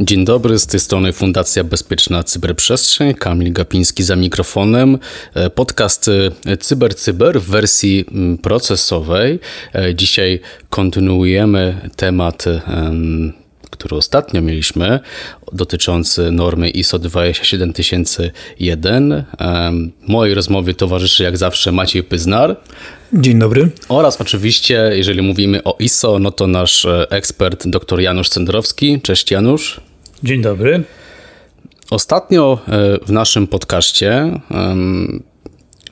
Dzień dobry, z tej strony Fundacja Bezpieczna Cyberprzestrzeń, Kamil Gapiński za mikrofonem. E, podcast e, Cyber Cyber w wersji procesowej. E, dzisiaj kontynuujemy temat który ostatnio mieliśmy, dotyczący normy ISO 27001. Mojej rozmowie towarzyszy jak zawsze Maciej Pyznar. Dzień dobry. Oraz oczywiście, jeżeli mówimy o ISO, no to nasz ekspert dr Janusz Cendrowski. Cześć Janusz. Dzień dobry. Ostatnio e, w naszym podcaście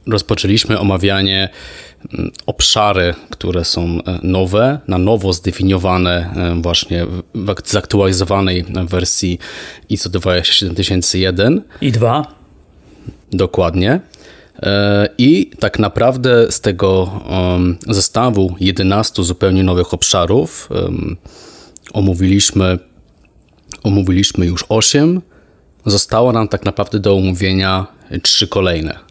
rozpoczęliśmy omawianie obszary, które są e, nowe, na nowo zdefiniowane e, właśnie w zaktualizowanej wersji ISO 27001. I dwa. Dokładnie. I tak naprawdę z tego zestawu 11 zupełnie nowych obszarów omówiliśmy omówiliśmy już 8. Zostało nam tak naprawdę do omówienia trzy kolejne.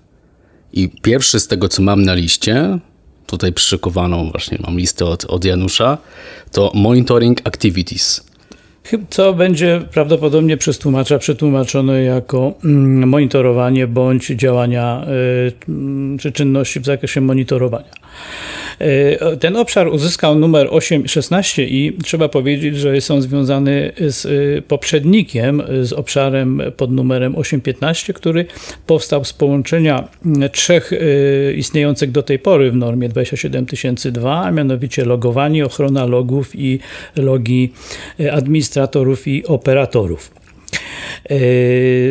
I pierwszy z tego, co mam na liście, tutaj przyszykowaną właśnie mam listę od, od Janusza, to Monitoring Activities. Co będzie prawdopodobnie przez tłumacza przetłumaczone jako mm, monitorowanie bądź działania y, czy czynności w zakresie monitorowania. E, ten obszar uzyskał numer 816 i trzeba powiedzieć, że jest on związany z e, poprzednikiem, z obszarem pod numerem 815, który powstał z połączenia trzech e, istniejących do tej pory w normie 27002, a mianowicie logowanie, ochrona logów i logi administratorów i operatorów.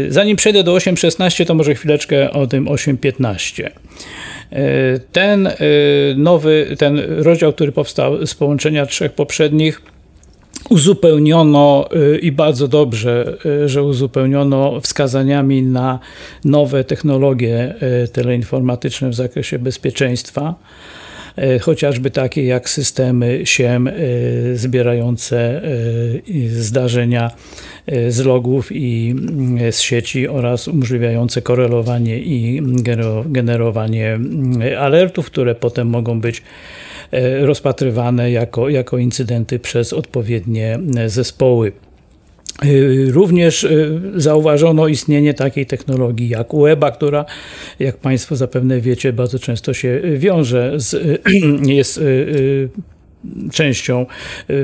Zanim przejdę do 8.16, to może chwileczkę o tym 8.15. Ten y, nowy, ten rozdział, który powstał z połączenia trzech poprzednich, uzupełniono y, i bardzo dobrze, że uzupełniono wskazaniami na nowe technologie teleinformatyczne w zakresie bezpieczeństwa chociażby takie jak systemy SIEM zbierające zdarzenia E, z logów i mm, z sieci oraz umożliwiające korelowanie i generowanie mm, alertów, które potem mogą być e, rozpatrywane jako, jako incydenty przez odpowiednie e, zespoły. Również zauważono istnienie takiej technologii jak UEBA, która, jak Państwo zapewne wiecie, bardzo często się wiąże z, jest częścią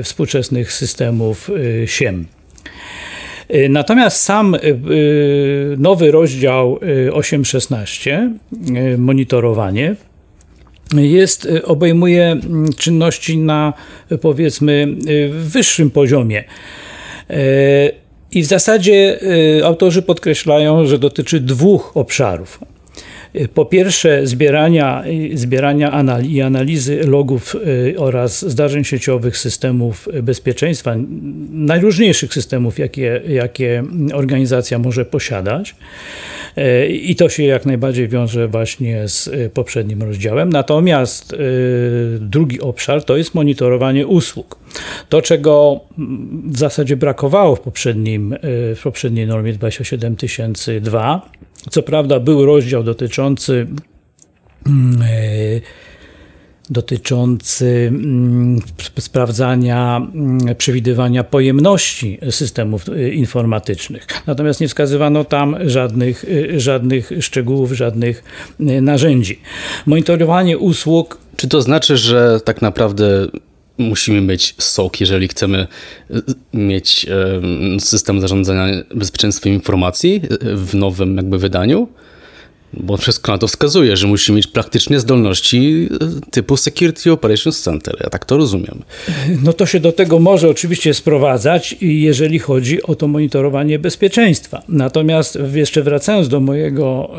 współczesnych systemów SIEM. Y, natomiast sam y, y, nowy rozdział 8.16, monitorowanie, jest, obejmuje mm, czynności na powiedzmy wyższym poziomie. I w zasadzie autorzy podkreślają, że dotyczy dwóch obszarów. Po pierwsze, zbierania, zbierania i analizy logów oraz zdarzeń sieciowych systemów bezpieczeństwa, najróżniejszych systemów, jakie, jakie organizacja może posiadać. I to się jak najbardziej wiąże właśnie z y, poprzednim rozdziałem. Natomiast drugi obszar to jest monitorowanie usług. To, czego w zasadzie brakowało w, poprzednim, w poprzedniej normie 27002, co prawda był rozdział dotyczący mm, e, dotyczący mm, sprawdzania, mm, przewidywania pojemności systemów e, informatycznych. Natomiast nie wskazywano tam żadnych, e, żadnych szczegółów, żadnych narzędzi. Monitorowanie usług. Czy to znaczy, że tak naprawdę musimy mieć SOK, jeżeli chcemy mieć system zarządzania bezpieczeństwem informacji w nowym jakby wydaniu. Bo wszystko na to wskazuje, że musi mieć praktycznie zdolności e, typu Security Operations Center. Ja tak to rozumiem. No to się do tego może oczywiście sprowadzać, jeżeli chodzi o to monitorowanie bezpieczeństwa. Natomiast jeszcze wracając do mojego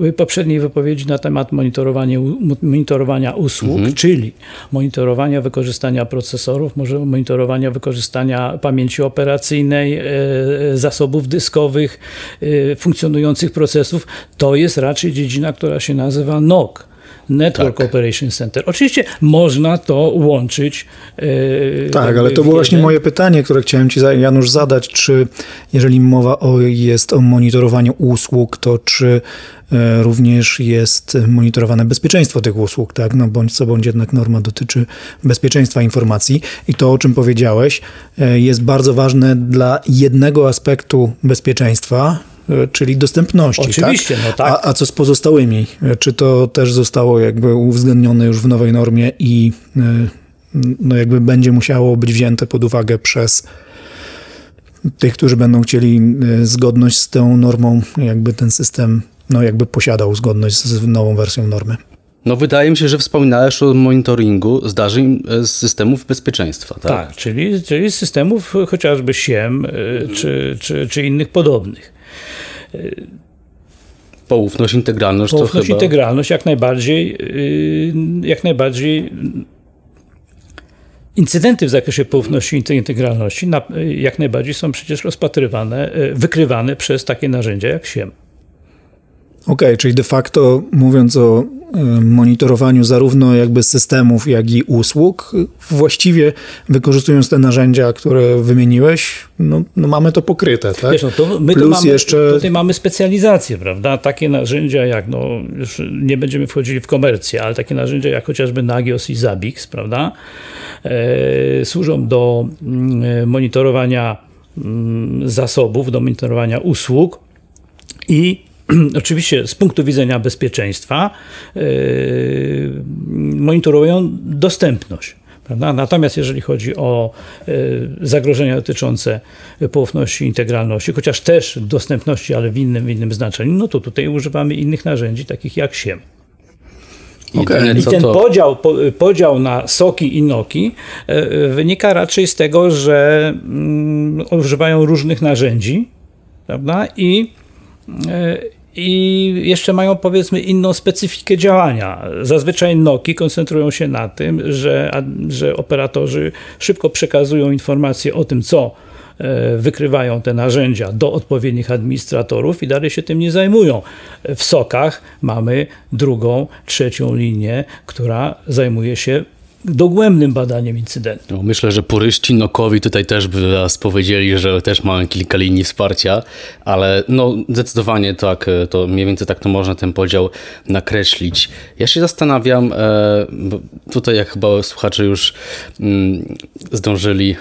e, e, poprzedniej wypowiedzi na temat monitorowania, monitorowania usług, mhm. czyli monitorowania wykorzystania procesorów, może monitorowania wykorzystania pamięci operacyjnej, zasobów dyskowych, funkcjonujących procesów, to jest raczej dziedzina, która się nazywa NOC. Network tak. Operation Center. Oczywiście można to łączyć. Yy, tak, ale to było właśnie moje pytanie, które chciałem Ci, Janusz, zadać. Czy jeżeli mowa o, jest o monitorowaniu usług, to czy e, również jest monitorowane bezpieczeństwo tych usług, tak? No bądź co bądź jednak norma dotyczy bezpieczeństwa informacji i to, o czym powiedziałeś, e, jest bardzo ważne dla jednego aspektu bezpieczeństwa, E, czyli dostępności. Tak? Oczywiście, tak? no tak. A, a co z pozostałymi? E, czy to też zostało jakby uwzględnione już w nowej normie i e, no jakby będzie musiało być wzięte pod uwagę przez tych, którzy będą chcieli zgodność z tą normą, jakby ten system no jakby posiadał zgodność z nową wersją normy. No wydaje mi się, że wspominałeś o monitoringu zdarzeń z systemów bezpieczeństwa. Tak, tak czyli, czyli systemów chociażby SIEM czy, czy, czy innych podobnych. Poufność, integralność Poufność, to chyba... integralność jak najbardziej, y, jak najbardziej Incydenty w zakresie poufności i integralności jak najbardziej są przecież rozpatrywane, y, wykrywane przez takie narzędzia jak SIEM. Okej, okay, czyli de facto mówiąc o e, monitorowaniu zarówno jakby systemów, jak i usług, właściwie wykorzystując te narzędzia, które wymieniłeś, no, no mamy to pokryte, tak? Wiesz, no to my Plus mamy, jeszcze... tutaj mamy specjalizację, prawda? Takie narzędzia jak, no już nie będziemy wchodzili w komercję, ale takie narzędzia jak chociażby Nagios i Zabix, prawda? E, służą do mm, monitorowania mm, zasobów, do monitorowania usług i oczywiście z punktu widzenia bezpieczeństwa yy, monitorują dostępność. Prawda? Natomiast jeżeli chodzi o yy, zagrożenia dotyczące poufności i integralności, chociaż też dostępności, ale w innym, w innym znaczeniu, no to tutaj używamy innych narzędzi, takich jak SIEM. I, okay. I ten podział, podział na soki i noki yy, wynika raczej z tego, że mm, używają różnych narzędzi prawda? i i jeszcze mają powiedzmy inną specyfikę działania. Zazwyczaj Noki koncentrują się na tym, że, że operatorzy szybko przekazują informacje o tym, co e, wykrywają te narzędzia do odpowiednich administratorów i dalej się tym nie zajmują. W sokach mamy drugą, trzecią linię, która zajmuje się dogłębnym badaniem incydentu. No, myślę, że puryści Nokowi tutaj też by was powiedzieli, że też mamy kilka linii wsparcia, ale no zdecydowanie tak, to mniej więcej tak to można ten podział nakreślić. Ja się zastanawiam, e, tutaj jak chyba słuchacze już mm, zdążyli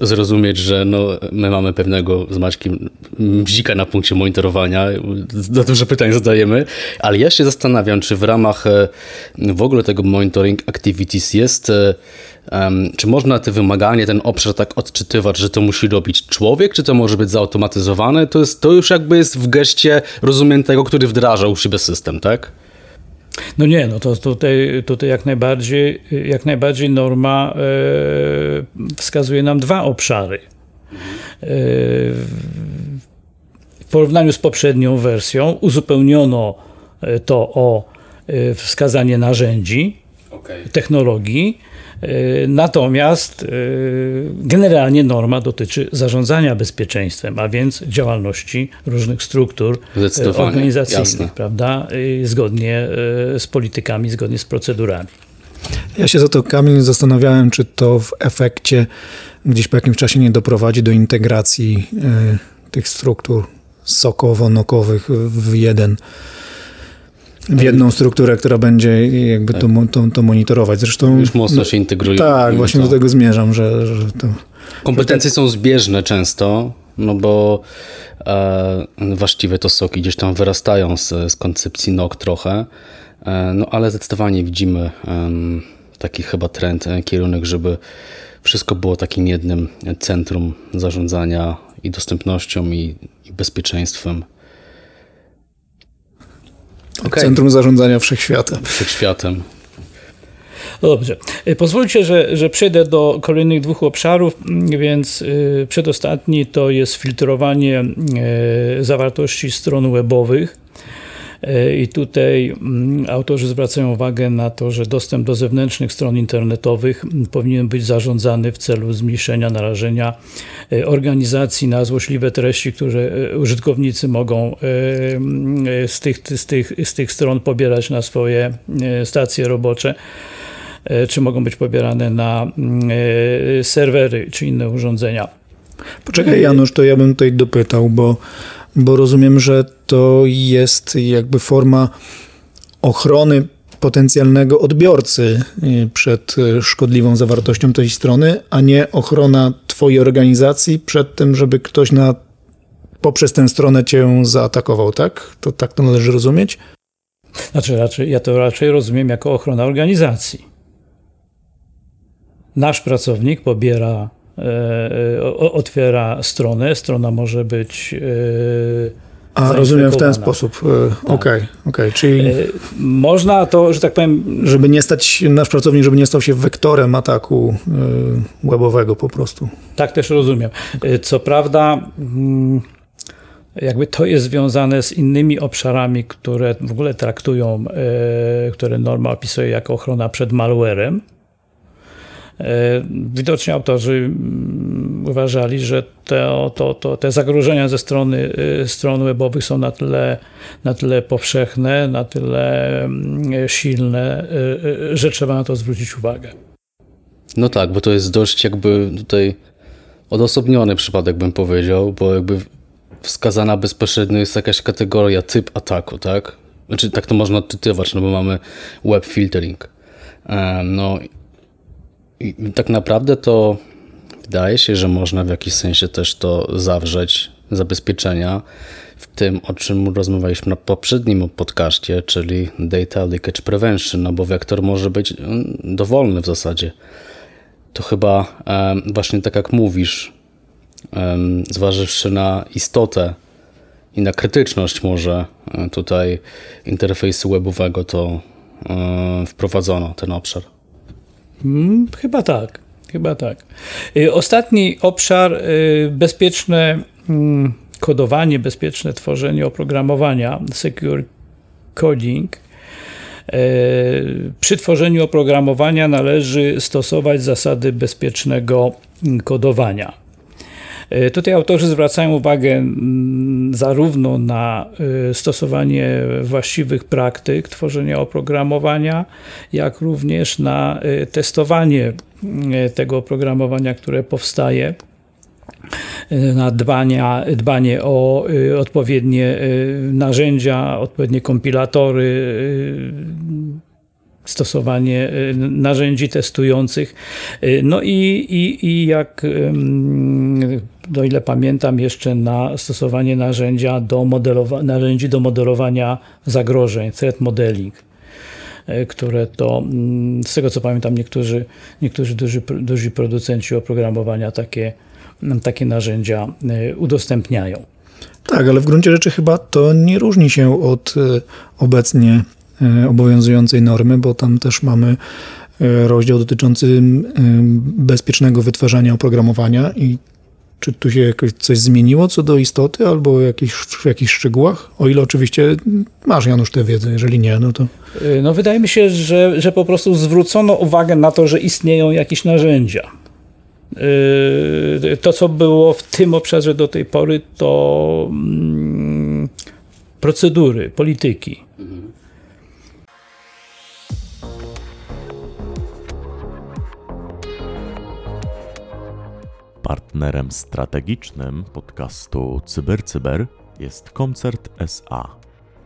zrozumieć, że no, my mamy pewnego z Maćkiem bzika na punkcie monitorowania, za dużo pytań zadajemy, ale ja się zastanawiam, czy w ramach e, w ogóle tego monitoring activities jest, um, czy można te wymagania, ten obszar tak odczytywać, że to musi robić człowiek, czy to może być zautomatyzowane? To, jest, to już jakby jest w geście rozumiem tego, który wdraża u siebie system, tak? No nie, no to tutaj, tutaj jak, najbardziej, jak najbardziej norma e, wskazuje nam dwa obszary. E, w porównaniu z poprzednią wersją uzupełniono e, to o e, wskazanie narzędzi, okay. technologii. E, natomiast e, generalnie norma dotyczy zarządzania bezpieczeństwem, a więc działalności różnych struktur e, organizacyjnych, jasne. prawda? Zgodnie z politykami, zgodnie z procedurami. Ja się za to, Kamil, zastanawiałem, czy to w efekcie gdzieś po jakimś czasie nie doprowadzi do integracji tych struktur sokowo-nokowych w jeden w jedną strukturę, która będzie jakby tak. to, to, to, monitorować. Zresztą już mocno no, się integrują. Tak, właśnie to. do tego zmierzam, że, że to. Kompetencje że tak... są zbieżne często, no bo e, właściwie to soki gdzieś tam wyrastają z, z koncepcji NOK trochę, e, no ale zdecydowanie widzimy e, taki chyba trend, e, kierunek, żeby wszystko było takim jednym centrum zarządzania i dostępnością i, i bezpieczeństwem. Okay. Centrum Zarządzania Wszechświatem. Wszechświatem. No dobrze. Y, pozwólcie, że, że przejdę do kolejnych dwóch obszarów, więc y, przedostatni to jest filtrowanie y, zawartości stron webowych. E, I tutaj mm, autorzy zwracają uwagę na to, że dostęp do zewnętrznych stron internetowych mm, powinien być zarządzany w celu zmniejszenia narażenia e, organizacji na złośliwe treści, które e, użytkownicy mogą mm, z tych, z tych, z tych stron pobierać na swoje stacje robocze czy mogą być pobierane na serwery czy inne urządzenia. Poczekaj, Janusz, to ja bym tutaj dopytał, bo bo rozumiem, że to jest jakby forma ochrony potencjalnego odbiorcy y, przed y, szkodliwą zawartością tej strony, a nie ochrona Twojej organizacji przed tym, żeby ktoś na, poprzez tę stronę Cię zaatakował, tak? To tak to należy rozumieć? Znaczy, raczej, ja to raczej rozumiem jako ochrona organizacji. Nasz pracownik pobiera otwiera stronę. Strona może być. E, A rozumiem w ten sposób. Tak. Okej, okay, okay, czyli. Można to, że tak powiem. Żeby nie stać, nasz pracownik, żeby nie stał się wektorem ataku webowego po prostu. Tak też rozumiem. Co prawda. Mm, jakby to jest związane z innymi obszarami, które w ogóle traktują, które norma opisuje jako ochrona przed malwarem. E, widocznie autorzy mm, uważali, że te, to, to, te zagrożenia ze strony y, stron webowych są na tyle, na tyle powszechne, na tyle mm, silne, y, y, że trzeba na to zwrócić uwagę. No tak, bo to jest dość jakby tutaj odosobniony przypadek, bym powiedział, bo jakby wskazana bezpośrednio jest jakaś kategoria, typ ataku, tak? Znaczy, tak to można odczytywać, no bo mamy web filtering. No i tak naprawdę to wydaje się, że można w jakiś sensie też to zawrzeć, zabezpieczenia w tym, o czym rozmawialiśmy na poprzednim podcaście, czyli Data Leakage Prevention, no bo wektor może być mm, dowolny w zasadzie. To chyba właśnie tak jak mówisz, zważywszy na istotę i na krytyczność może e, tutaj interfejsu webowego, to e, wprowadzono ten obszar. Hmm, chyba tak. Chyba tak. Y, ostatni obszar y, bezpieczne mm, kodowanie, bezpieczne tworzenie oprogramowania, secure coding. Y, przy tworzeniu oprogramowania należy stosować zasady bezpiecznego kodowania. E, tutaj autorzy zwracają uwagę mm, zarówno na e, stosowanie właściwych praktyk tworzenia oprogramowania, jak również na e, testowanie tego oprogramowania, które powstaje na dbania, dbanie o odpowiednie narzędzia, odpowiednie kompilatory, stosowanie narzędzi testujących. No i, i, i jak, do ile pamiętam, jeszcze na stosowanie narzędzia do modelowa- narzędzi do modelowania zagrożeń, threat modeling y, które to, mm, z tego co pamiętam, niektórzy, niektórzy duży, duży producenci oprogramowania takie, takie narzędzia udostępniają. Tak, ale w gruncie rzeczy chyba to nie różni się od obecnie E, obowiązującej normy, bo tam też mamy e, rozdział dotyczący bezpiecznego wytwarzania oprogramowania i czy tu się jakoś coś zmieniło co do istoty albo jakichś, w jakichś szczegółach? O ile oczywiście masz, Janusz, tę wiedzę, jeżeli nie, no to... E, no wydaje mi się, że, że po prostu zwrócono uwagę na to, że istnieją jakieś narzędzia. To, co było w tym obszarze do tej pory, to mm, procedury, polityki. Partnerem strategicznym podcastu CyberCyber jest Koncert SA,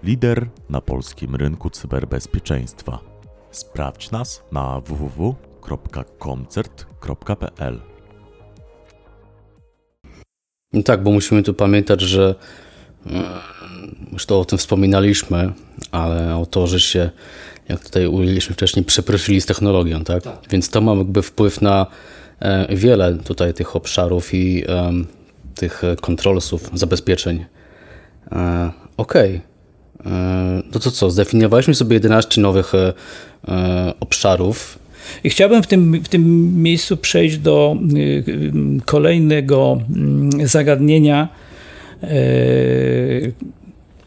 lider na polskim rynku cyberbezpieczeństwa. Sprawdź nas na www.koncert.pl. No tak, bo musimy tu pamiętać, że już to o tym wspominaliśmy, ale autorzy się, jak tutaj ujęliśmy wcześniej, przeprosili z technologią, tak? tak. Więc to ma jakby wpływ na wiele tutaj tych obszarów i tych kontrolsów, zabezpieczeń. E, okej. Okay. E, no to co, zdefiniowaliśmy sobie 11 nowych obszarów. I chciałbym w tym, w tym miejscu przejść do kolejnego mm, zagadnienia,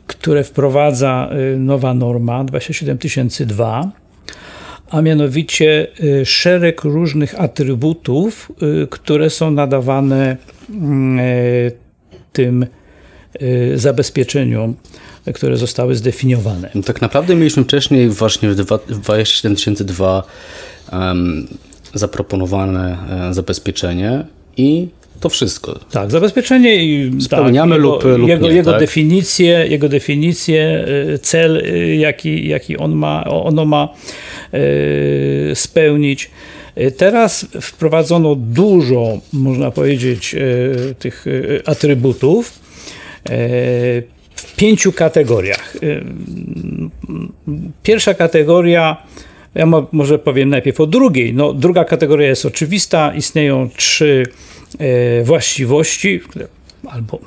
które wprowadza nowa norma 27002 a mianowicie szereg różnych atrybutów, które są nadawane mm, tym zabezpieczeniom które zostały zdefiniowane. No tak naprawdę mieliśmy wcześniej właśnie w 27002 um, zaproponowane e, zabezpieczenie i to wszystko. Tak, zabezpieczenie i spełniamy tak, lub, jego, lub jego, nie, jego tak? definicję, jego definicję, e, cel, e, jaki, jaki on ma, ono ma spełnić. Teraz wprowadzono dużo, można powiedzieć, tych atrybutów w pięciu kategoriach. Y, pierwsza kategoria, ja może powiem najpierw o drugiej. No, druga kategoria jest oczywista. Istnieją trzy właściwości, albo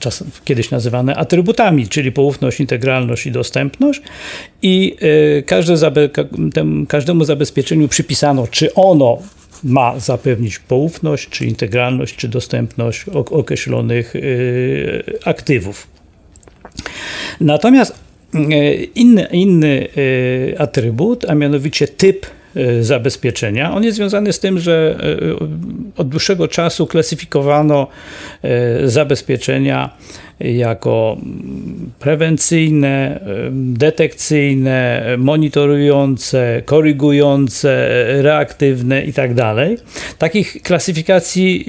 czasem kiedyś nazywane atrybutami, czyli poufność, integralność i dostępność. I e, każde, każdemu zabezpieczeniu przypisano, czy ono ma zapewnić poufność, czy integralność, czy dostępność określonych e, aktywów. Natomiast e, inny, inny e, atrybut, a mianowicie typ e, zabezpieczenia. On jest związany z tym, że od dłuższego czasu klasyfikowano zabezpieczenia jako prewencyjne, detekcyjne, monitorujące, korygujące, reaktywne itd. Tak Takich klasyfikacji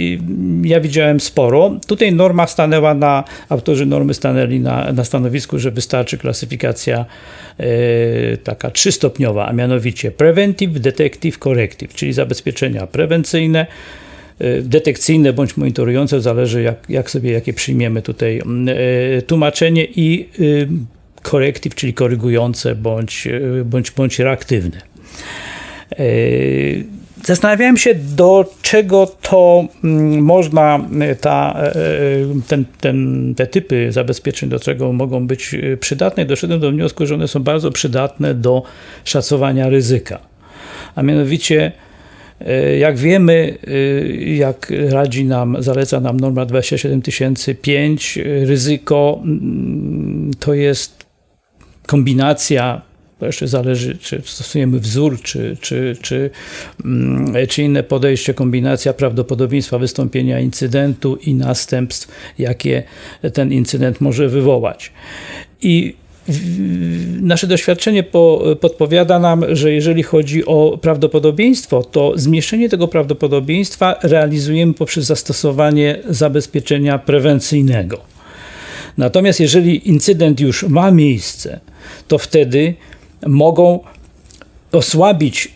y, ja widziałem sporo. Tutaj norma stanęła na, autorzy normy stanęli na, na stanowisku, że wystarczy klasyfikacja y, taka trzystopniowa, a mianowicie preventive, detective, corrective, czyli zabezpieczenia prewencyjne, detekcyjne bądź monitorujące, zależy jak, jak sobie jakie przyjmiemy tutaj mm, y, tłumaczenie i korektyw, czyli korygujące bądź, y, bądź, bądź reaktywne. Zastanawiałem się, do czego to mm, można, ta, ten, ten, te typy zabezpieczeń, do czego mogą być przydatne. Doszedłem do wniosku, że one są bardzo przydatne do szacowania ryzyka. A mianowicie jak wiemy, e, jak radzi nam, zaleca nam norma 27005, ryzyko mm, to jest kombinacja to jeszcze zależy, czy stosujemy wzór, czy, czy, czy, mm, czy inne podejście, kombinacja prawdopodobieństwa wystąpienia incydentu i następstw, jakie ten incydent może wywołać. I nasze doświadczenie po, podpowiada nam, że jeżeli chodzi o prawdopodobieństwo, to zmniejszenie tego prawdopodobieństwa realizujemy poprzez zastosowanie zabezpieczenia prewencyjnego. Natomiast jeżeli incydent już ma miejsce, to wtedy mogą osłabić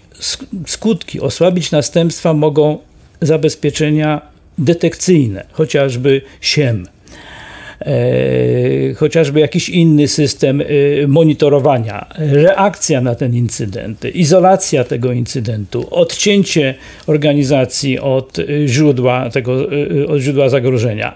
skutki, osłabić następstwa mogą zabezpieczenia detekcyjne, chociażby SIEM. E, chociażby jakiś inny system e, monitorowania, reakcja na ten incydent, izolacja tego incydentu, odcięcie organizacji od e, źródła, tego, od źródła zagrożenia.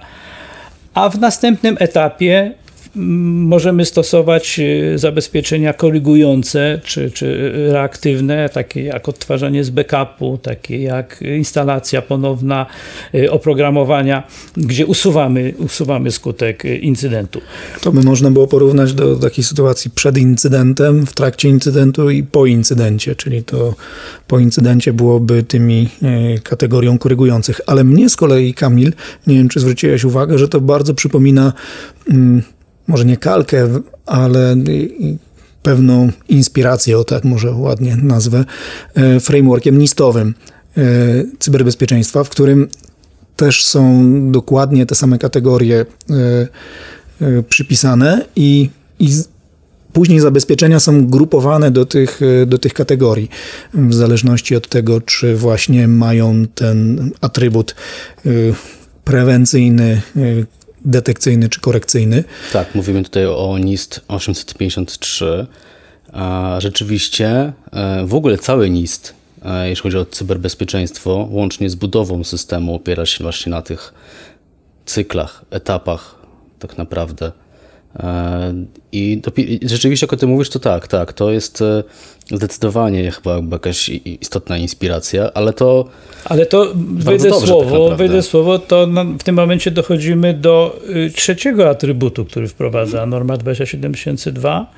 A w następnym etapie możemy stosować y, zabezpieczenia korygujące czy, czy reaktywne, takie jak odtwarzanie z backupu, takie jak instalacja ponowna y, oprogramowania, gdzie usuwamy, usuwamy skutek y, incydentu. To by można było porównać do takiej sytuacji przed incydentem, w trakcie incydentu i po incydencie, czyli to po incydencie byłoby tymi kategorią korygujących. Ale mnie z kolei, Kamil, nie wiem czy zwróciłeś uwagę, że to bardzo przypomina mm, może nie kalkę, ale pewną inspirację, o tak może ładnie nazwę, e, frameworkiem nistowym e, cyberbezpieczeństwa, w którym też są dokładnie te same kategorie e, przypisane i, i Później zabezpieczenia są grupowane do tych, do tych kategorii, w zależności od tego, czy właśnie mają ten atrybut prewencyjny, detekcyjny czy korekcyjny. Tak, mówimy tutaj o NIST 853. A rzeczywiście e, w ogóle cały NIST, e, jeśli chodzi o cyberbezpieczeństwo, łącznie z budową systemu, opiera się właśnie na tych cyklach, etapach tak naprawdę I rzeczywiście, jak o tym mówisz, to tak, tak, to jest zdecydowanie chyba jakaś istotna inspiracja, ale to. Ale to wejdę tak słowo, tak słowo, to w tym momencie dochodzimy do y, trzeciego atrybutu, który wprowadza norma 27002,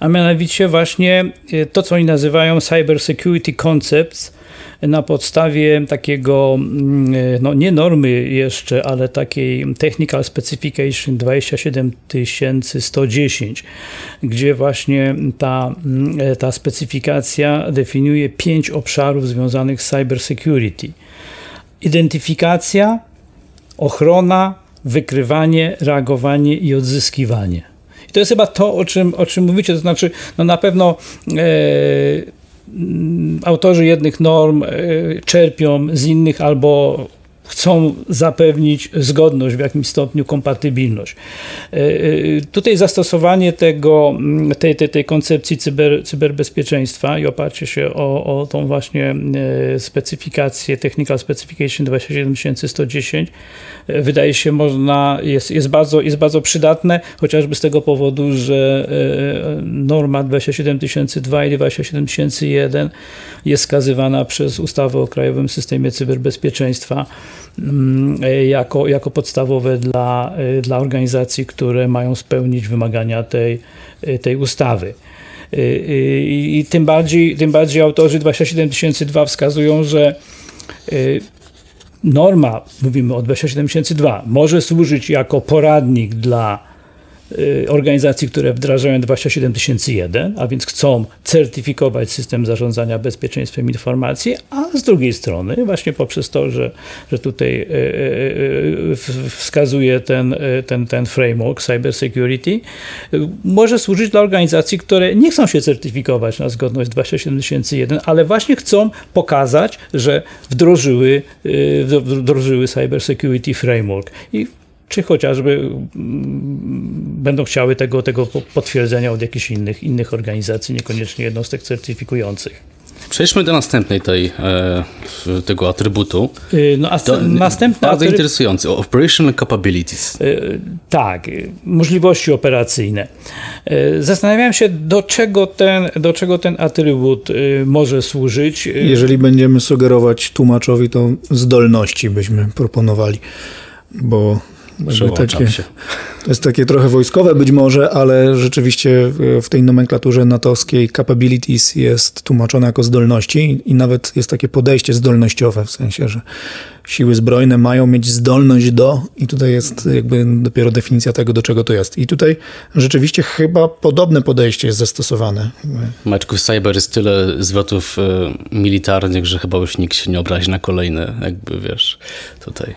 a mianowicie właśnie y, to, co oni nazywają Cyber Security Concepts na podstawie takiego, mm, no nie normy jeszcze, ale takiej Technical Specification 27110, gdzie właśnie ta, mm, ta specyfikacja definiuje pięć obszarów związanych z cyber security. Identyfikacja, ochrona, wykrywanie, reagowanie i odzyskiwanie. I to jest chyba to, o czym, o czym mówicie, to znaczy, no na pewno e, autorzy jednych norm e, czerpią z innych albo chcą zapewnić zgodność, w jakimś stopniu kompatybilność. E, e, tutaj zastosowanie tego, tej, tej, tej koncepcji cyber, cyberbezpieczeństwa i oparcie się o, o tą właśnie specyfikację Technical Specification 27110 wydaje się można, jest, jest, bardzo, jest bardzo przydatne, chociażby z tego powodu, że e, norma 27002 i 27001 jest skazywana przez ustawę o Krajowym Systemie Cyberbezpieczeństwa mm, jako, jako podstawowe dla, e, dla organizacji, które mają spełnić wymagania tej, e, tej ustawy. I, i tym, bardziej, tym bardziej autorzy 27002 wskazują, że norma, mówimy o 27002, może służyć jako poradnik dla organizacji, które wdrażają 27001, a więc chcą certyfikować system zarządzania bezpieczeństwem informacji, a z drugiej strony właśnie poprzez to, że, że tutaj y, y, wskazuje ten, ten, ten framework cyber security, może służyć dla organizacji, które nie chcą się certyfikować na zgodność 27001, ale właśnie chcą pokazać, że wdrożyły, wdrożyły cyber security framework. I czy chociażby mm, będą chciały tego, tego potwierdzenia od jakichś innych, innych organizacji, niekoniecznie jednostek certyfikujących. Przejdźmy do następnej tej, e, tego atrybutu. Y, no, a do, następny bardzo atryb... interesujący. Operational capabilities. Y, tak, możliwości operacyjne. Y, zastanawiałem się, do czego ten, do czego ten atrybut może służyć. Jeżeli będziemy sugerować tłumaczowi, to zdolności byśmy proponowali, bo takie. To jest takie trochę wojskowe być może, ale rzeczywiście w tej nomenklaturze natowskiej capabilities jest tłumaczone jako zdolności i nawet jest takie podejście zdolnościowe, w sensie, że siły zbrojne mają mieć zdolność do i tutaj jest jakby dopiero definicja tego, do czego to jest. I tutaj rzeczywiście chyba podobne podejście jest zastosowane. Maczku, w cyber jest tyle zwrotów y, militarnych, że chyba już nikt się nie obrazi na kolejne, jakby wiesz, tutaj.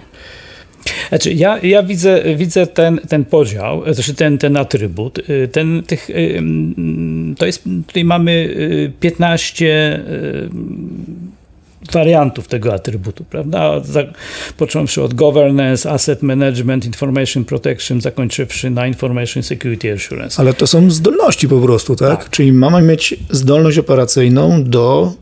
Znaczy, ja, ja widzę, widzę ten, ten podział, znaczy ten, ten atrybut. Y, ten, tych, mm, to jest, tutaj mamy 15 y, wariantów tego atrybutu, prawda? Począwszy od governance, asset management, information protection, zakończywszy na information security assurance. Ale to są zdolności po prostu, tak? tak. Czyli mamy mieć zdolność operacyjną do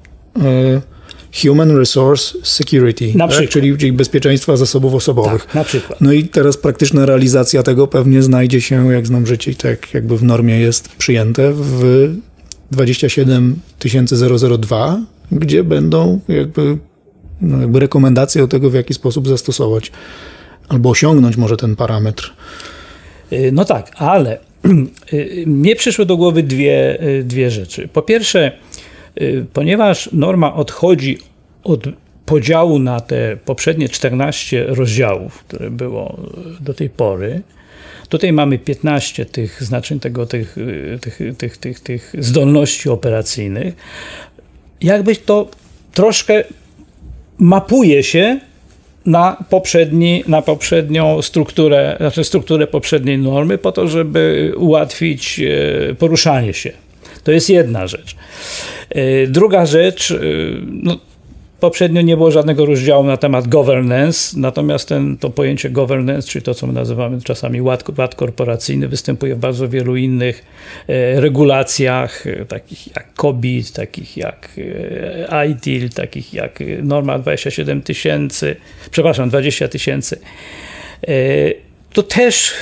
Human Resource Security, na tak? czyli, czyli bezpieczeństwa zasobów osobowych. Tak, na przykład. No i teraz praktyczna realizacja tego pewnie znajdzie się, jak znam życie, tak jakby w normie jest przyjęte w 27002, gdzie będą jakby, no jakby rekomendacje o tego, w jaki sposób zastosować albo osiągnąć może ten parametr. Y, no tak, ale y, mnie przyszły do głowy dwie, y, dwie rzeczy. Po pierwsze, Y, ponieważ norma odchodzi od podziału na te poprzednie 14 rozdziałów, które było do tej pory, tutaj mamy 15 tych znaczeń tego, tych, y, tych, tych, tych, tych zdolności operacyjnych. Jakbyś to troszkę mapuje się na, poprzedni, na poprzednią strukturę, znaczy strukturę poprzedniej normy, po to, żeby ułatwić y, poruszanie się. To jest jedna rzecz. E, druga rzecz, e, no, poprzednio nie było żadnego rozdziału na temat governance, natomiast ten, to pojęcie governance, czyli to, co my nazywamy czasami ład, ład korporacyjny, występuje w bardzo wielu innych e, regulacjach, takich jak COBIT, takich jak ITIL, takich jak norma 27 tysięcy, przepraszam, 20 tysięcy. To też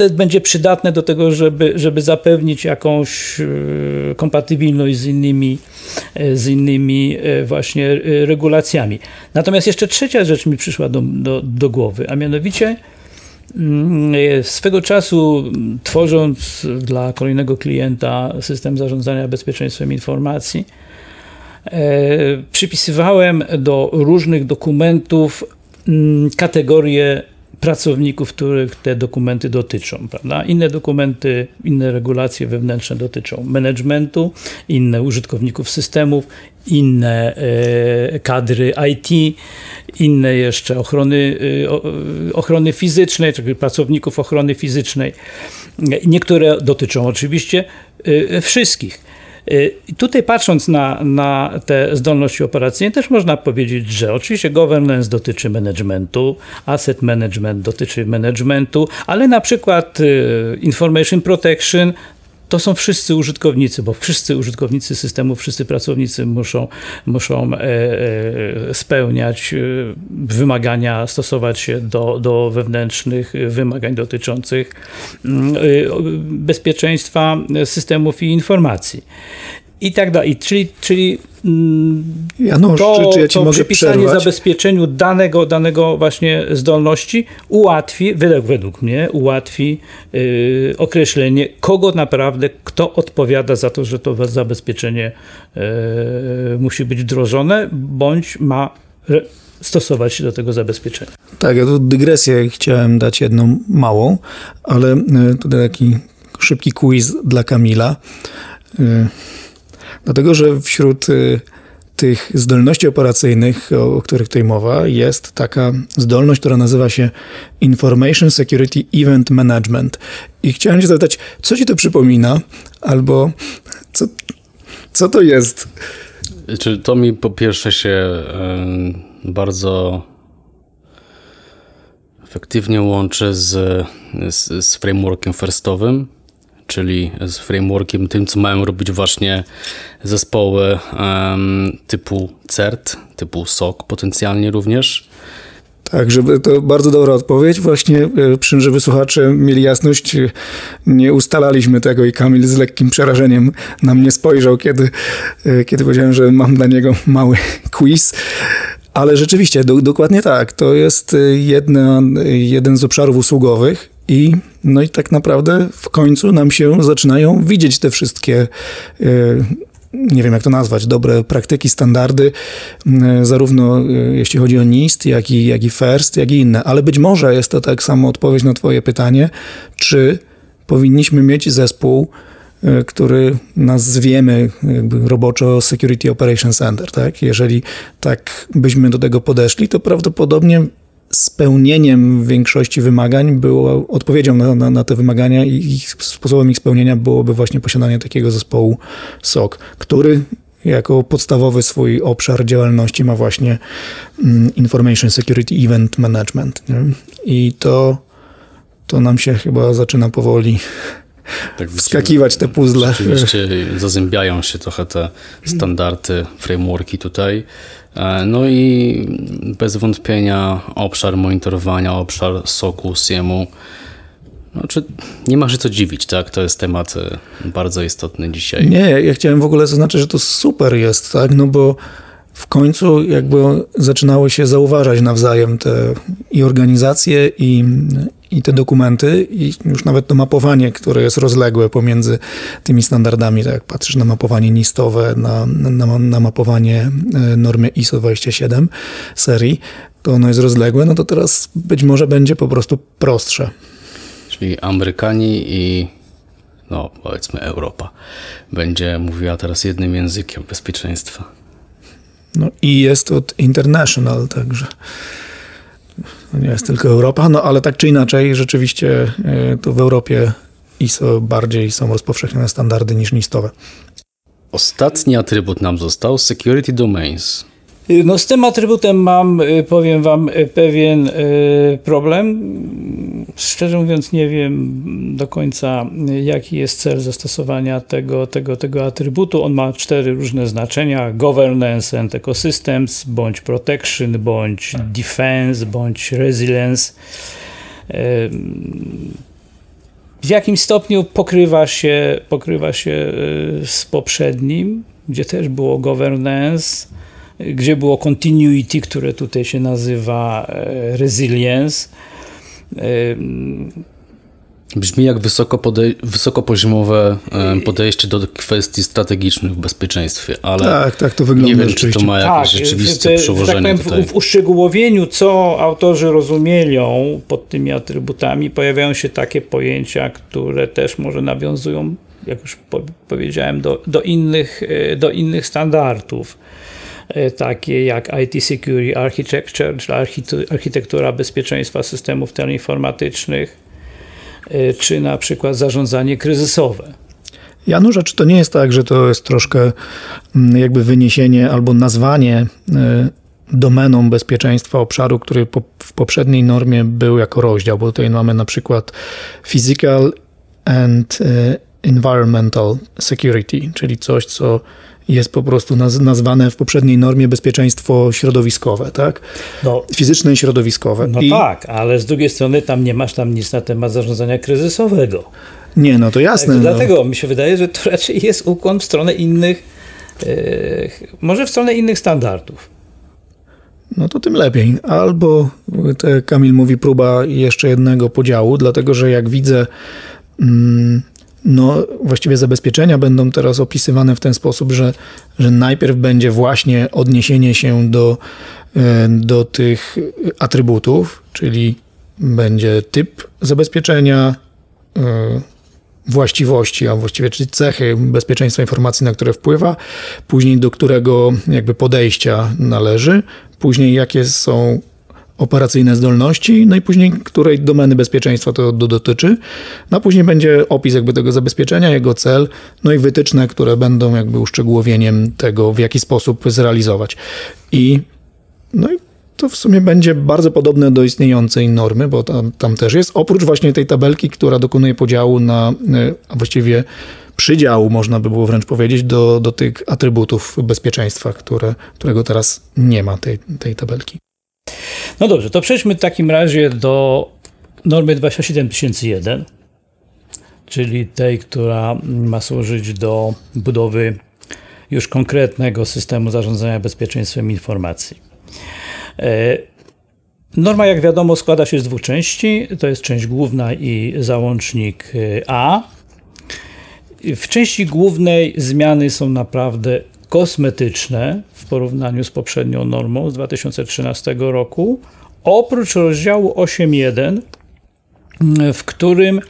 y, będzie przydatne do tego, żeby, żeby zapewnić jakąś y, kompatybilność z innymi, y, z innymi właśnie regulacjami. Natomiast jeszcze trzecia rzecz mi przyszła do, do, do głowy, a mianowicie mm, swego czasu tworząc dla kolejnego klienta system zarządzania bezpieczeństwem informacji, przypisywałem do różnych dokumentów mm, kategorie pracowników, których te dokumenty dotyczą. Prawda? Inne dokumenty, inne regulacje wewnętrzne dotyczą managementu, inne użytkowników systemów, inne e, kadry IT, inne jeszcze ochrony, e, ochrony fizycznej, czyli pracowników ochrony fizycznej. Niektóre dotyczą oczywiście e, wszystkich. Tutaj patrząc na, na te zdolności operacyjne, też można powiedzieć, że oczywiście governance dotyczy managementu, asset management dotyczy managementu, ale na przykład y, information protection to są wszyscy użytkownicy, bo wszyscy użytkownicy systemu, wszyscy pracownicy muszą, muszą e, e, spełniać e, wymagania, stosować się do, do wewnętrznych wymagań dotyczących mm, bezpieczeństwa systemów i informacji i tak dalej. Czyli, czyli mm, Janusz, to, czy, ja to przypisanie przerwać? zabezpieczeniu danego, danego właśnie zdolności ułatwi, według, według mnie, ułatwi yy, określenie, kogo naprawdę, kto odpowiada za to, że to zabezpieczenie yy, musi być wdrożone, bądź ma stosować się do tego zabezpieczenia. Tak, ja tu dygresję chciałem dać jedną małą, ale y, tutaj taki szybki quiz dla Kamila. Y, Dlatego, że wśród y, tych zdolności operacyjnych, o, których tutaj mowa, jest taka zdolność, która nazywa się Information Security Event Management. I chciałem Cię zapytać, co Ci to przypomina, albo co, co to jest? Czy to mi po pierwsze się bardzo efektywnie łączy z, z, z frameworkiem firstowym, czyli z frameworkiem, tym co mają robić właśnie zespoły typu CERT, typu SOC potencjalnie również. Tak, żeby to bardzo dobra odpowiedź. Właśnie e, przy żeby słuchacze mieli jasność, nie ustalaliśmy tego i Kamil z lekkim przerażeniem na mnie spojrzał, kiedy, e, kiedy powiedziałem, że mam dla niego mały quiz. Ale rzeczywiście, do, dokładnie tak. To jest e, jedna, jeden z obszarów usługowych i, no i tak naprawdę w końcu nam się zaczynają widzieć te wszystkie e, nie wiem jak to nazwać, dobre praktyki, standardy, zarówno e, jeśli chodzi o NIST, jak i, jak i FIRST, jak i inne. Ale być może jest to tak samo odpowiedź na Twoje pytanie, czy powinniśmy mieć zespół, e, który nazwiemy jakby roboczo Security Operations Center. Tak? Jeżeli tak byśmy do tego podeszli, to prawdopodobnie spełnieniem większości wymagań było, odpowiedzią na, na, na, te wymagania i ich, sposobem ich spełnienia byłoby właśnie posiadanie takiego zespołu SOC, który jako podstawowy swój obszar działalności ma właśnie mm, Information Security Event Management. Nie? I to, to nam się chyba zaczyna powoli tak, wskakiwać te puzzle. Oczywiście zazębiają się trochę te standardy, frameworki tutaj. E, no i bez wątpienia obszar monitorowania, obszar soku, SIEM-u, znaczy, nie ma się co dziwić, tak? To jest temat e, bardzo istotny dzisiaj. Nie, ja chciałem w ogóle zaznaczyć, że to super jest, tak? No bo w końcu jakby zaczynały się zauważać nawzajem te i organizacje, i, i te dokumenty, i już nawet to mapowanie, które jest rozległe pomiędzy tymi standardami, tak jak patrzysz na mapowanie NISTowe, na, na, na mapowanie e, normy ISO 27 serii, to ono jest rozległe, no to teraz być może będzie po prostu prostsze. Czyli Amerykanie i no powiedzmy Europa będzie mówiła teraz jednym językiem bezpieczeństwa. No i jest od International, także nie jest tylko Europa, no ale tak czy inaczej rzeczywiście e, to w Europie ISO bardziej są rozpowszechnione standardy niż NISTowe. Ostatni atrybut nam został, Security Domains. No z tym atrybutem mam, y, powiem wam, y, pewien y, problem. Szczerze mówiąc nie wiem do końca jaki jest cel zastosowania tego, tego, tego atrybutu. On ma cztery różne znaczenia. Governance and Ecosystems, bądź Protection, bądź Defense, bądź Resilience. w jakim stopniu pokrywa się, pokrywa się z poprzednim, gdzie też było governance, gdzie było continuity, które tutaj się nazywa resilience. Brzmi jak wysoko podej- wysokopoziomowe podejście do kwestii strategicznych w bezpieczeństwie, ale tak, tak to wygląda nie wiem, czy to ma jakieś tak, rzeczywiste te, przełożenie tak powiem, w, w uszczegółowieniu, co autorzy rozumieją pod tymi atrybutami, pojawiają się takie pojęcia, które też może nawiązują, jak już po, powiedziałem, do, do, innych, e, do innych standardów. e, takie jak IT Security Architecture, czyli architektura bezpieczeństwa systemów teleinformatycznych, Y, czy na przykład zarządzanie kryzysowe. Janusz, a czy to nie jest tak, że to jest troszkę mm, jakby wyniesienie albo nazwanie y, domeną bezpieczeństwa obszaru, który w poprzedniej normie był jako rozdział, bo tutaj mamy na przykład physical and environmental security, czyli coś, co jest po prostu nazwane w poprzedniej normie bezpieczeństwo środowiskowe, tak? No, Fizyczne i środowiskowe. No I... tak, ale z drugiej strony tam nie masz tam nic na temat zarządzania kryzysowego. Nie, no to jasne. Tak, no. Dlatego mi się wydaje, że to raczej jest ukłon w stronę innych, yy, może w stronę innych standardów. No to tym lepiej. Albo, te Kamil mówi, próba jeszcze jednego podziału, dlatego że jak widzę mm, no, właściwie zabezpieczenia będą teraz opisywane w ten sposób, że, że najpierw będzie właśnie odniesienie się do, e, do tych atrybutów, czyli będzie typ zabezpieczenia, e, właściwości, a właściwie czyli cechy bezpieczeństwa informacji, na które wpływa, później do którego jakby podejścia należy, później jakie są operacyjne zdolności, no i później której domeny bezpieczeństwa to dotyczy. No a później będzie opis jakby tego zabezpieczenia, jego cel, no i wytyczne, które będą jakby uszczegółowieniem tego, w jaki sposób zrealizować. I no i to w sumie będzie bardzo podobne do istniejącej normy, bo tam, tam też jest, oprócz właśnie tej tabelki, która dokonuje podziału na, a właściwie przydziału, można by było wręcz powiedzieć, do, do tych atrybutów bezpieczeństwa, które, którego teraz nie ma tej, tej tabelki. No dobrze, to przejdźmy w takim razie do normy 27001, czyli tej, która ma służyć do budowy już konkretnego systemu zarządzania bezpieczeństwem informacji. E, norma, jak wiadomo, składa się z dwóch części. To jest część główna i załącznik e, A. W części głównej zmiany są naprawdę kosmetyczne w porównaniu z poprzednią normą z 2013 roku, oprócz rozdziału 8.1, w którym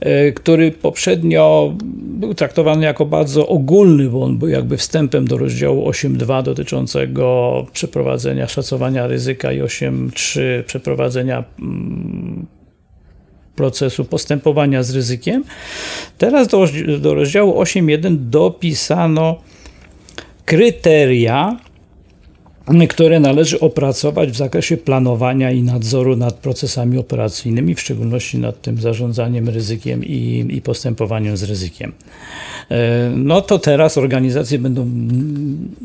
e, który poprzednio był traktowany jako bardzo ogólny, bo on był jakby wstępem do rozdziału 8.2 dotyczącego przeprowadzenia szacowania ryzyka i 8.3 przeprowadzenia mm, procesu postępowania z ryzykiem. Teraz do, do rozdziału 8.1 dopisano kryteria, które należy opracować w zakresie planowania i nadzoru nad procesami operacyjnymi, w szczególności nad tym zarządzaniem ryzykiem i, i postępowaniem z ryzykiem. E, no to teraz organizacje będą,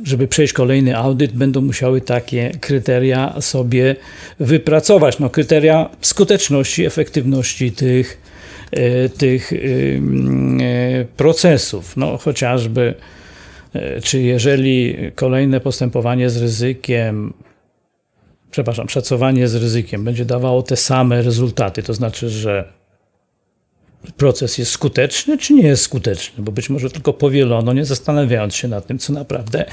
żeby przejść kolejny audyt, będą musiały takie kryteria sobie wypracować. No, kryteria skuteczności, efektywności tych, e, tych e, procesów. No, chociażby czy jeżeli kolejne postępowanie z ryzykiem, przepraszam, szacowanie z ryzykiem będzie dawało te same rezultaty, to znaczy, że proces jest skuteczny, czy nie jest skuteczny, bo być może tylko powielono, nie zastanawiając się nad tym, co naprawdę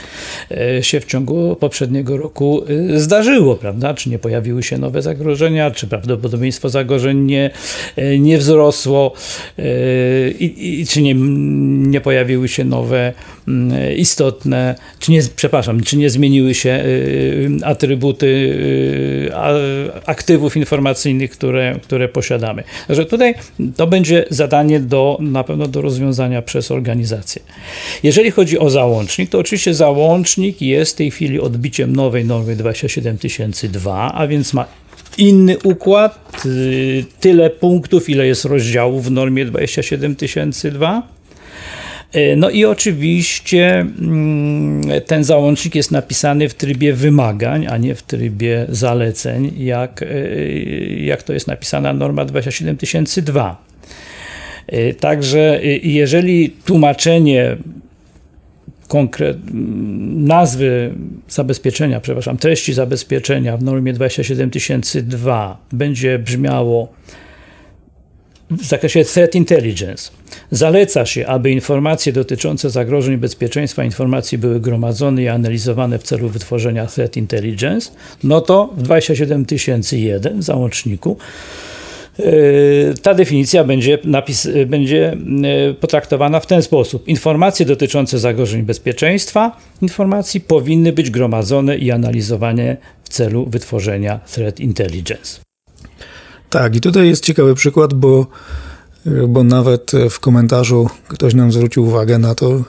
e, się w ciągu poprzedniego roku e, zdarzyło, prawda? Czy nie pojawiły się nowe zagrożenia, czy prawdopodobieństwo zagrożeń nie, e, nie wzrosło i, i czy nie, nie pojawiły się nowe mm, istotne, czy nie, przepraszam, czy nie zmieniły się atrybuty aktywów informacyjnych, które, które posiadamy. Także tutaj to będzie zadanie do, na pewno do rozwiązania przez organizację. Jeżeli chodzi o załącznik, to oczywiście załącznik jest w tej chwili odbiciem nowej normy 27002, a więc ma inny układ, y, tyle punktów, ile jest rozdziałów w normie 27002. E, no i oczywiście mm, ten załącznik jest napisany w trybie wymagań, a nie w trybie zaleceń, jak, jak to jest napisana norma 27002. Także jeżeli tłumaczenie konkret, nazwy zabezpieczenia, przepraszam, treści zabezpieczenia w normie 27002 będzie brzmiało w zakresie Threat Intelligence. Zaleca się, aby informacje dotyczące zagrożeń bezpieczeństwa informacji były gromadzone i analizowane w celu wytworzenia Threat Intelligence, no to w 27001 w załączniku ta definicja będzie, napis, będzie yy, potraktowana w ten sposób. Informacje dotyczące zagrożeń bezpieczeństwa informacji powinny być gromadzone i analizowane w celu wytworzenia threat intelligence. Tak, i tutaj jest ciekawy przykład, bo, bo nawet w komentarzu ktoś nam zwrócił uwagę na to,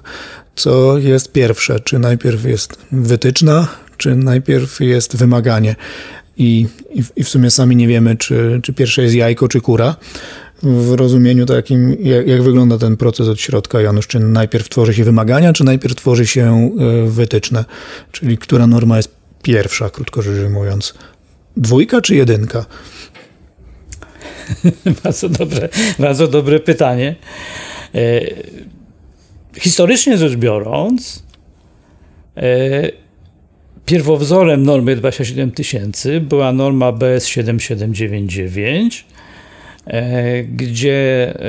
co jest pierwsze. Czy najpierw jest wytyczna, czy najpierw jest wymaganie i, i, w sumie sami nie wiemy, czy, czy pierwsze jest jajko, czy kura. W rozumieniu takim, jak, jak, wygląda ten proces od środka, Janusz, czy najpierw tworzy się wymagania, czy najpierw tworzy się e, wytyczne, czyli która norma jest pierwsza, krótko rzecz ujmując. Dwójka czy jedynka? bardzo, dobre, bardzo dobre pytanie. E, historycznie rzecz biorąc, e, Pierwowzorem normy 27 tysięcy była norma BS 7799, e, gdzie e,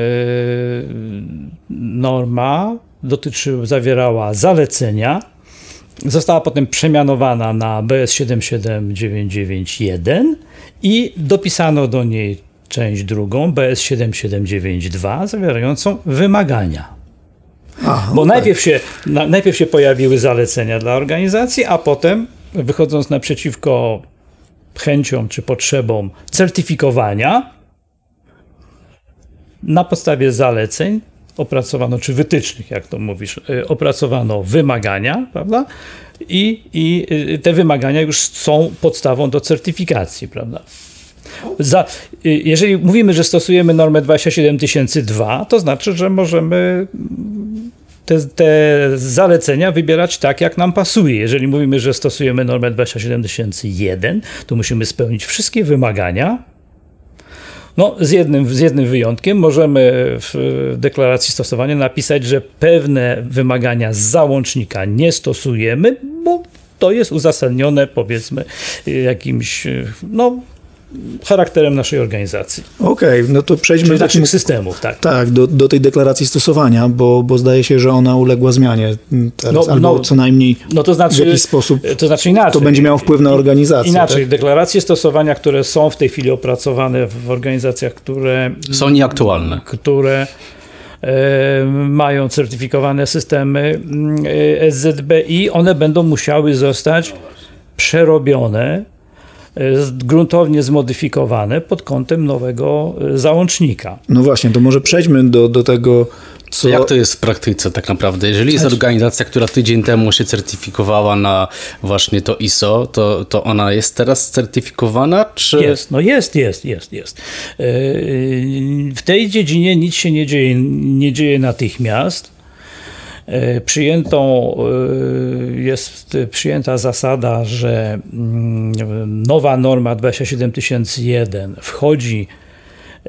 norma dotyczy, zawierała zalecenia. Została potem przemianowana na BS 77991 i dopisano do niej część drugą, BS 7792, zawierającą wymagania. Aha, Bo najpierw, się, na, najpierw się pojawiły zalecenia dla organizacji, a potem wychodząc naprzeciwko chęciom czy potrzebom certyfikowania, na podstawie zaleceń opracowano, czy wytycznych, jak to mówisz, y, opracowano wymagania, prawda? I, I y, te wymagania już są podstawą do certyfikacji, prawda? Za, y, jeżeli mówimy, że stosujemy normę 27002, to znaczy, że możemy te, te, zalecenia wybierać tak, jak nam pasuje. Jeżeli mówimy, że stosujemy normę 27001, to musimy spełnić wszystkie wymagania. No, z jednym, z jednym wyjątkiem możemy w deklaracji stosowania napisać, że pewne wymagania z załącznika nie stosujemy, bo to jest uzasadnione powiedzmy jakimś no, charakterem naszej organizacji. Okej, okay, no to przejdźmy Czyli do naszych systemów, tak. Tak, do, do tej deklaracji stosowania, bo, bo zdaje się, że ona uległa zmianie teraz, no, albo no, co najmniej no to znaczy, w jakiś sposób to, znaczy inaczej, to będzie miało wpływ na organizację. Inaczej, tak? deklaracje stosowania, które są w tej chwili opracowane w organizacjach, które... Są nieaktualne. Które e, mają certyfikowane systemy e, SZBI, one będą musiały zostać przerobione gruntownie zmodyfikowane pod kątem nowego e, załącznika. No właśnie, to może przejdźmy do, do tego, co... Jak to jest w praktyce tak naprawdę? Jeżeli jest organizacja, która tydzień temu się certyfikowała na właśnie to ISO, to, to ona jest teraz certyfikowana, czy... Jest, no jest, jest, jest, jest. E, w tej dziedzinie nic się nie dzieje, nie dzieje natychmiast. E, przyjętą, e, jest przyjęta zasada, że mm, nowa norma 27001 wchodzi e,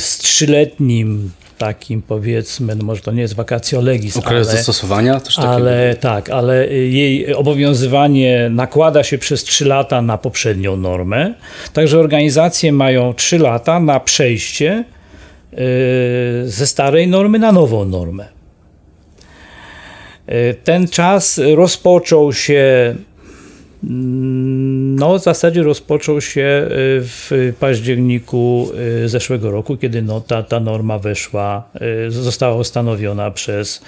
z trzyletnim takim powiedzmy, no może to nie jest vacatio legis, Okres ale, zastosowania? Też ale tak, ale jej obowiązywanie nakłada się przez 3 lata na poprzednią normę, także organizacje mają 3 lata na przejście ze starej normy na nową normę. E, ten czas rozpoczął się, mm, no w zasadzie rozpoczął się e, w październiku e, zeszłego roku, kiedy no, ta, ta norma weszła, została ustanowiona przez,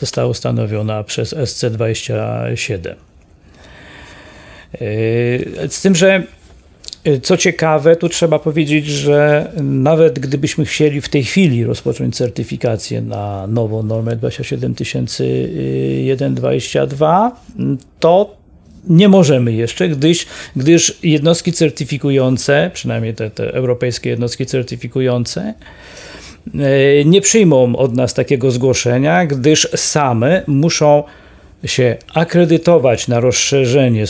została ustanowiona przez SC27. Z tym, że co ciekawe, tu trzeba powiedzieć, że nawet gdybyśmy chcieli w tej chwili rozpocząć certyfikację na nową normę 27122, to nie możemy jeszcze, gdyż, gdyż jednostki certyfikujące, przynajmniej te, te europejskie jednostki certyfikujące, nie przyjmą od nas takiego zgłoszenia, gdyż same muszą się akredytować na rozszerzenie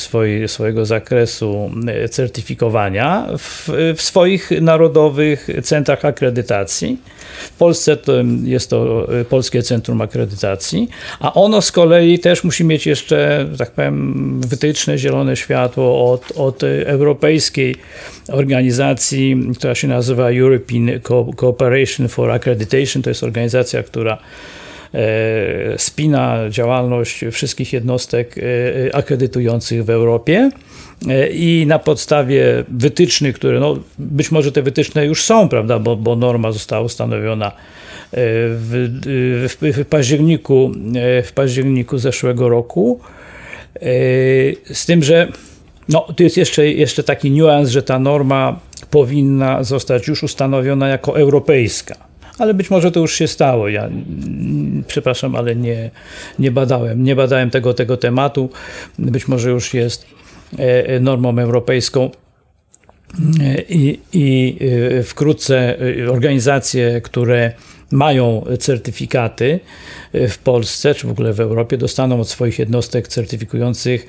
swojego zakresu e, certyfikowania w, w, swoich narodowych centrach akredytacji. W Polsce to jest to e, Polskie Centrum Akredytacji, a ono z kolei też musi mieć jeszcze, tak powiem, wytyczne, zielone światło od, od europejskiej organizacji, która się nazywa European Cooperation for Accreditation. To jest organizacja, która spina działalność wszystkich jednostek e, akredytujących w Europie e, i na podstawie wytycznych, które no, być może te wytyczne już są, prawda, bo, bo norma została ustanowiona w, w, w, październiku, w październiku zeszłego roku. Z tym, że no, tu jest jeszcze, jeszcze taki niuans, że ta norma powinna zostać już ustanowiona jako europejska ale być może to już się stało. Ja przepraszam, ale nie, nie badałem. Nie badałem tego, tego tematu. Być może już jest e, e, normą europejską. E, I, I wkrótce organizacje, które mają certyfikaty w Polsce, czy w ogóle w Europie, dostaną od swoich jednostek certyfikujących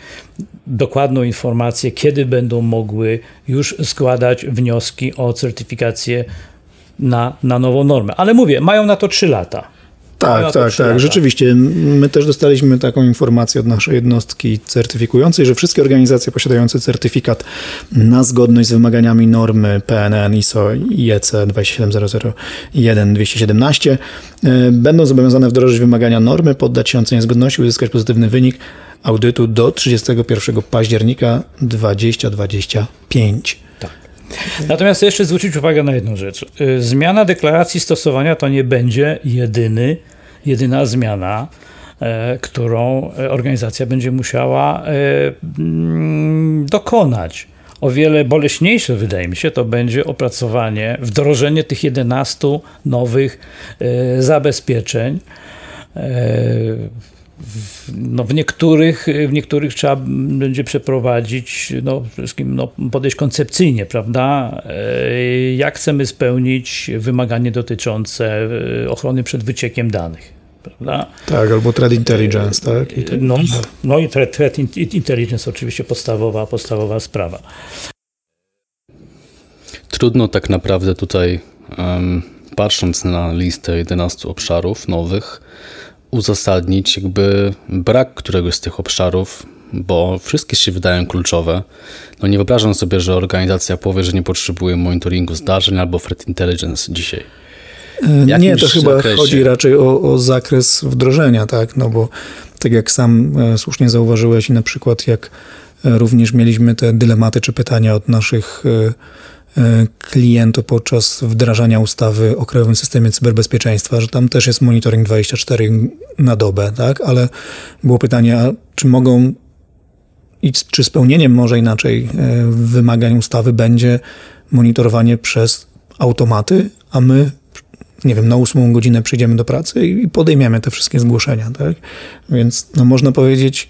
dokładną informację, kiedy będą mogły już składać wnioski o certyfikację na, na nową normę. Ale mówię, mają na to 3 lata. Tak, tak, tak. Rzeczywiście. My też dostaliśmy taką informację od naszej jednostki certyfikującej, że wszystkie organizacje posiadające certyfikat na zgodność z wymaganiami normy PNN ISO IEC 27001-217 będą zobowiązane wdrożyć wymagania normy, poddać się ocenie zgodności, uzyskać pozytywny wynik audytu do 31 października 2025. Natomiast jeszcze zwrócić uwagę na jedną rzecz. Y, zmiana deklaracji stosowania to nie będzie jedyny, jedyna zmiana, e, którą organizacja będzie musiała e, mm, dokonać. O wiele boleśniejsze, wydaje mi się, to będzie opracowanie, wdrożenie tych 11 nowych e, zabezpieczeń no w, niektórych, w niektórych trzeba będzie przeprowadzić, no przede wszystkim no, podejść koncepcyjnie, prawda? E, jak chcemy spełnić wymaganie dotyczące e, ochrony przed wyciekiem danych. Prawda? Tak, albo threat intelligence, tak? I no, no i threat, threat intelligence oczywiście podstawowa, podstawowa sprawa. Trudno tak naprawdę tutaj, um, patrząc na listę 11 obszarów nowych, uzasadnić jakby brak któregoś z tych obszarów, bo wszystkie się wydają kluczowe. No nie wyobrażam sobie, że organizacja powie, że nie potrzebuje monitoringu zdarzeń albo threat intelligence dzisiaj. E, nie, to chyba zakresie? chodzi raczej o, o, zakres wdrożenia, tak? No bo tak jak sam e, słusznie zauważyłeś i na przykład jak e, również mieliśmy te dylematy czy pytania od naszych E, klientu podczas wdrażania ustawy o Krajowym Systemie Cyberbezpieczeństwa, że tam też jest monitoring 24 na dobę, tak? Ale było pytanie, czy mogą i czy spełnieniem może inaczej e, wymagań ustawy będzie monitorowanie przez automaty, a my nie wiem, na ósmą godzinę przyjdziemy do pracy i podejmiemy te wszystkie zgłoszenia, tak? Więc no, można powiedzieć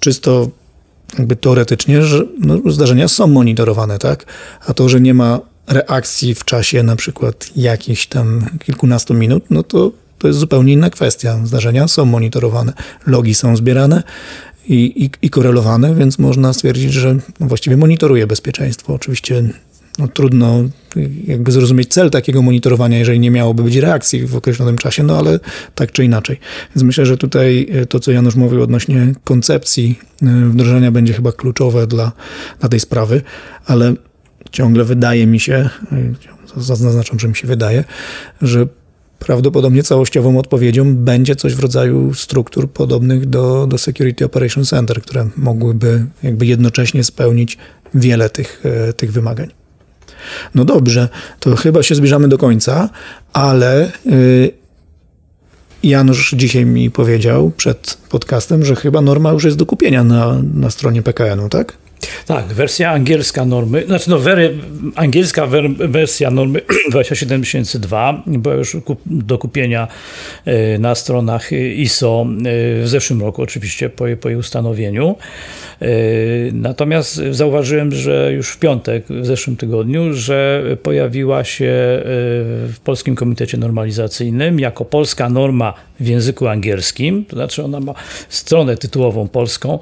czysto jakby teoretycznie, że no, zdarzenia są monitorowane, tak? A to, że nie ma reakcji w czasie na przykład jakichś tam kilkunastu minut, no to to jest zupełnie inna kwestia. Zdarzenia są monitorowane, logi są zbierane i, i, i korelowane, więc można stwierdzić, że właściwie monitoruje bezpieczeństwo. Oczywiście no, trudno jakby zrozumieć cel takiego monitorowania, jeżeli nie miałoby być reakcji w określonym czasie, no ale tak czy inaczej. Więc myślę, że tutaj e, to, co Janusz mówił odnośnie koncepcji e, wdrożenia będzie chyba kluczowe dla, dla tej sprawy, ale ciągle wydaje mi się, e, zaznaczam, że mi się wydaje, że prawdopodobnie całościową odpowiedzią będzie coś w rodzaju struktur podobnych do, do Security Operation Center, które mogłyby jakby jednocześnie spełnić wiele tych, tych wymagań. No dobrze, to chyba się zbliżamy do końca, ale y, Janusz dzisiaj mi powiedział przed podcastem, że chyba norma już jest do kupienia na, na stronie PKN-u, tak? Tak, wersja angielska normy, znaczy no, wery, angielska wersja normy 27002 była już do kupienia e, na stronach ISO e, w zeszłym roku, oczywiście po, po jej ustanowieniu. E, natomiast zauważyłem, że już w piątek, w zeszłym tygodniu, że pojawiła się w Polskim Komitecie Normalizacyjnym jako polska norma w języku angielskim, to znaczy ona ma stronę tytułową polską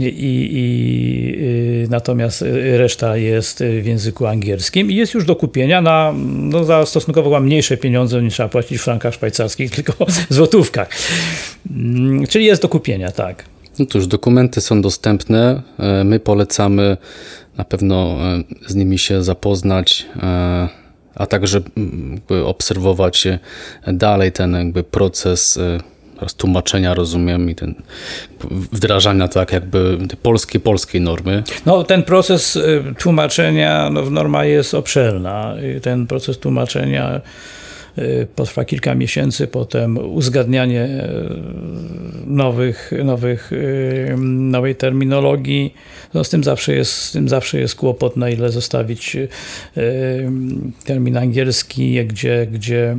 i, i natomiast reszta jest w języku angielskim i jest już do kupienia na, no, za stosunkowo mniejsze pieniądze niż trzeba płacić w frankach szwajcarskich, tylko w złotówkach. Mm, czyli jest do kupienia, tak. No cóż, dokumenty są dostępne. E, my polecamy na pewno e, z nimi się zapoznać e, a także mm, obserwować dalej ten jakby proces tłumaczenia, rozumiem, i ten wdrażania tak jakby polskiej, polskiej normy. No ten proces y, tłumaczenia, no norma jest obszerna. Ten proces tłumaczenia potrwa kilka miesięcy, potem uzgadnianie y, nowych, nowych, nowej terminologii, no z, tym zawsze jest, z tym zawsze jest kłopot, na ile zostawić termin angielski, gdzie, gdzie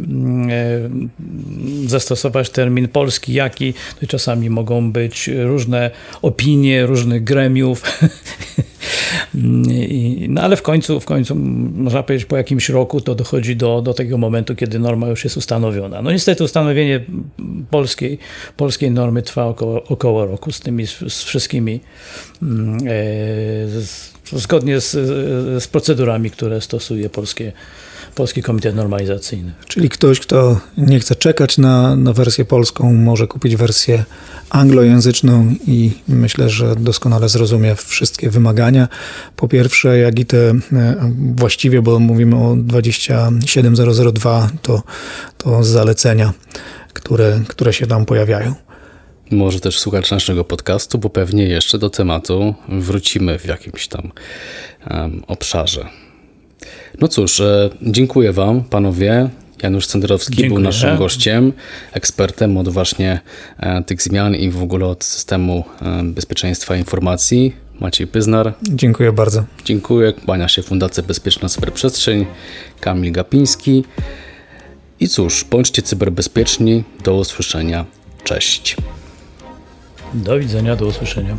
zastosować termin polski, jaki. To czasami mogą być różne opinie różnych gremiów. No ale w końcu, w końcu, można powiedzieć, po jakimś roku to dochodzi do, do tego momentu, kiedy norma już jest ustanowiona. No niestety ustanowienie polskiej, polskiej normy trwa około, około roku z tymi, z wszystkimi mm, e, z, zgodnie z, z procedurami, które stosuje polskie Polski Komitet Normalizacyjny. Czyli ktoś, kto nie chce czekać na, na wersję polską, może kupić wersję anglojęzyczną i myślę, że doskonale zrozumie wszystkie wymagania. Po pierwsze, jak i te e, właściwie, bo mówimy o 27002, to, to zalecenia, które, które się tam pojawiają. Może też słuchać naszego podcastu, bo pewnie jeszcze do tematu wrócimy w jakimś tam um, obszarze. No cóż, e, dziękuję Wam, panowie. Janusz Cenderowski dziękuję. był naszym gościem, ekspertem od właśnie e, tych zmian i w ogóle od systemu e, bezpieczeństwa informacji. Maciej Pyznar. Dziękuję bardzo. Dziękuję. Kłania się Fundacja Bezpieczna Cyberprzestrzeń, Kamil Gapiński. I cóż, bądźcie cyberbezpieczni. Do usłyszenia. Cześć. Do widzenia, do usłyszenia.